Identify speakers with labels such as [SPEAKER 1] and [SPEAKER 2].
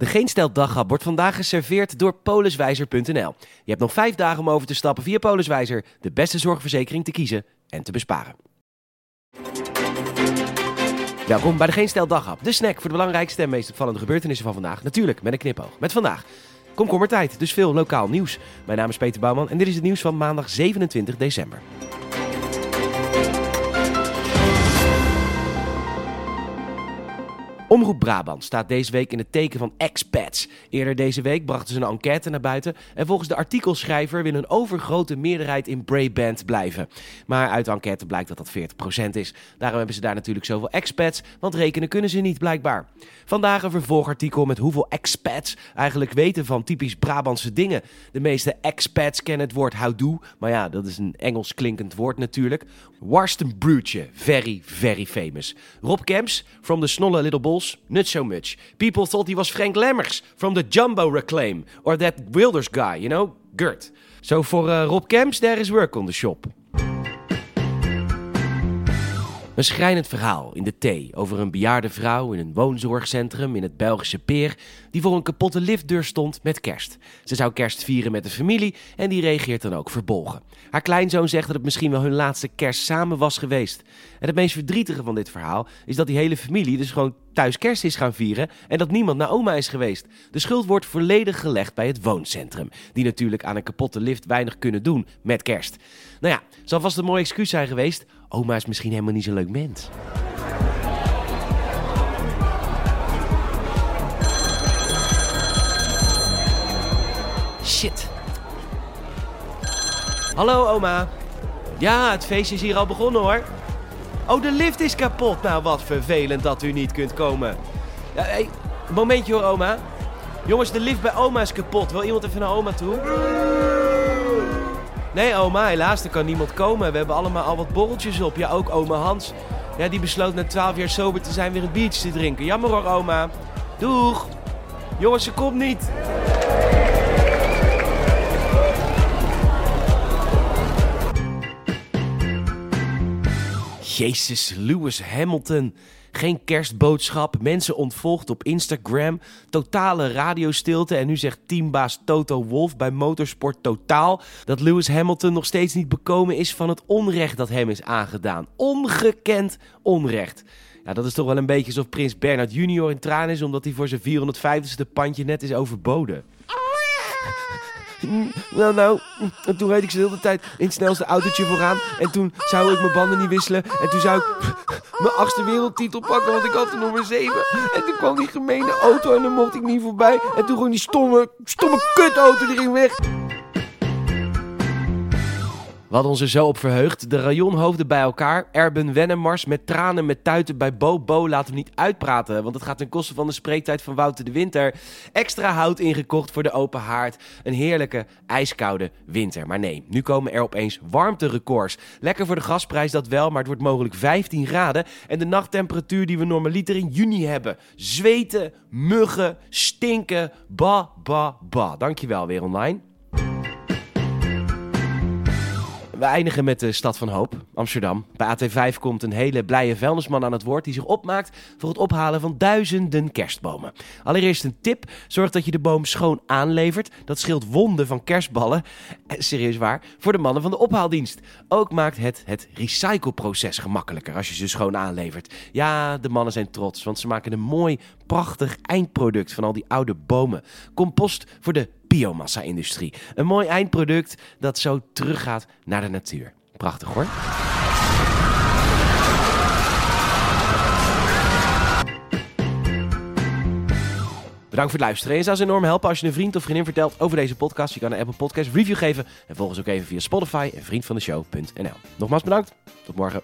[SPEAKER 1] De Geen Stel Daghap wordt vandaag geserveerd door poliswijzer.nl. Je hebt nog vijf dagen om over te stappen via Poliswijzer, de beste zorgverzekering te kiezen en te besparen. Welkom bij de Geen Stel Daghap, de snack voor de belangrijkste en meest opvallende gebeurtenissen van vandaag. Natuurlijk met een knipoog. Met vandaag komkommertijd, dus veel lokaal nieuws. Mijn naam is Peter Bouwman en dit is het nieuws van maandag 27 december. Omroep Brabant staat deze week in het teken van expats. Eerder deze week brachten ze een enquête naar buiten. En volgens de artikelschrijver wil een overgrote meerderheid in Brabant blijven. Maar uit de enquête blijkt dat dat 40% is. Daarom hebben ze daar natuurlijk zoveel expats, want rekenen kunnen ze niet blijkbaar. Vandaag een vervolgartikel met hoeveel expats eigenlijk weten van typisch Brabantse dingen. De meeste expats kennen het woord houdoe, maar ja, dat is een Engels klinkend woord natuurlijk. Worstenbroodje, very, very famous. Rob Kemps, from the Snolle Little Not so much. People thought he was Frank Lemmers from the Jumbo Reclaim. Or that Wilders guy, you know, Gert. So for uh, Rob Kemps, there is work on the shop. Een schrijnend verhaal in de thee over een bejaarde vrouw in een woonzorgcentrum in het Belgische Peer die voor een kapotte liftdeur stond met kerst. Ze zou kerst vieren met de familie en die reageert dan ook verbolgen. Haar kleinzoon zegt dat het misschien wel hun laatste kerst samen was geweest. En het meest verdrietige van dit verhaal is dat die hele familie dus gewoon thuis kerst is gaan vieren en dat niemand naar oma is geweest. De schuld wordt volledig gelegd bij het wooncentrum, die natuurlijk aan een kapotte lift weinig kunnen doen met kerst. Nou ja, zal vast een mooi excuus zijn geweest. Oma is misschien helemaal niet zo'n leuk mens. Shit. Hallo oma. Ja, het feestje is hier al begonnen hoor. Oh, de lift is kapot. Nou, wat vervelend dat u niet kunt komen. Ja, hey, momentje hoor, oma. Jongens, de lift bij oma is kapot. Wil iemand even naar oma toe? Nee, oma, helaas, er kan niemand komen. We hebben allemaal al wat borreltjes op. Ja, ook oma Hans. Ja, die besloot na 12 jaar sober te zijn weer een biertje te drinken. Jammer hoor, oma. Doeg. Jongens, ze komt niet. Jezus, Lewis Hamilton. Geen kerstboodschap, mensen ontvolgd op Instagram, totale radiostilte en nu zegt teambaas Toto Wolf bij Motorsport Totaal dat Lewis Hamilton nog steeds niet bekomen is van het onrecht dat hem is aangedaan. Ongekend onrecht. Ja, dat is toch wel een beetje alsof prins Bernard junior in tranen is omdat hij voor zijn 450ste pandje net is overboden. Nou, nou. En toen reed ik ze de hele tijd in het snelste autootje vooraan. En toen zou ik mijn banden niet wisselen. En toen zou ik mijn achtste wereldtitel pakken, want ik had er nummer 7. En toen kwam die gemene auto en dan mocht ik niet voorbij. En toen ging die stomme, stomme kutauto, ging weg. We hadden ons er zo op verheugd. De rajonhoofden bij elkaar. Erben Wennemars met tranen met tuiten bij Bo. Bo laten we niet uitpraten, want het gaat ten koste van de spreektijd van Wouter de Winter. Extra hout ingekocht voor de open haard. Een heerlijke, ijskoude winter. Maar nee, nu komen er opeens warmterecords. Lekker voor de gasprijs dat wel, maar het wordt mogelijk 15 graden. En de nachttemperatuur die we normaliter in juni hebben. Zweten, muggen, stinken, ba, ba, ba. Dankjewel weer online. We eindigen met de stad van hoop, Amsterdam. Bij AT5 komt een hele blije vuilnisman aan het woord die zich opmaakt voor het ophalen van duizenden kerstbomen. Allereerst een tip: zorg dat je de boom schoon aanlevert. Dat scheelt wonden van kerstballen. Eh, serieus waar, voor de mannen van de ophaaldienst. Ook maakt het het recycleproces gemakkelijker als je ze schoon aanlevert. Ja, de mannen zijn trots, want ze maken een mooi, prachtig eindproduct van al die oude bomen. Compost voor de biomassa-industrie. Een mooi eindproduct dat zo teruggaat naar de natuur. Prachtig hoor. Bedankt voor het luisteren. En zou ze enorm helpen als je een vriend of vriendin vertelt over deze podcast. Je kan een Apple Podcast review geven. En volg ons ook even via Spotify en vriendvandeshow.nl. Nogmaals bedankt. Tot morgen.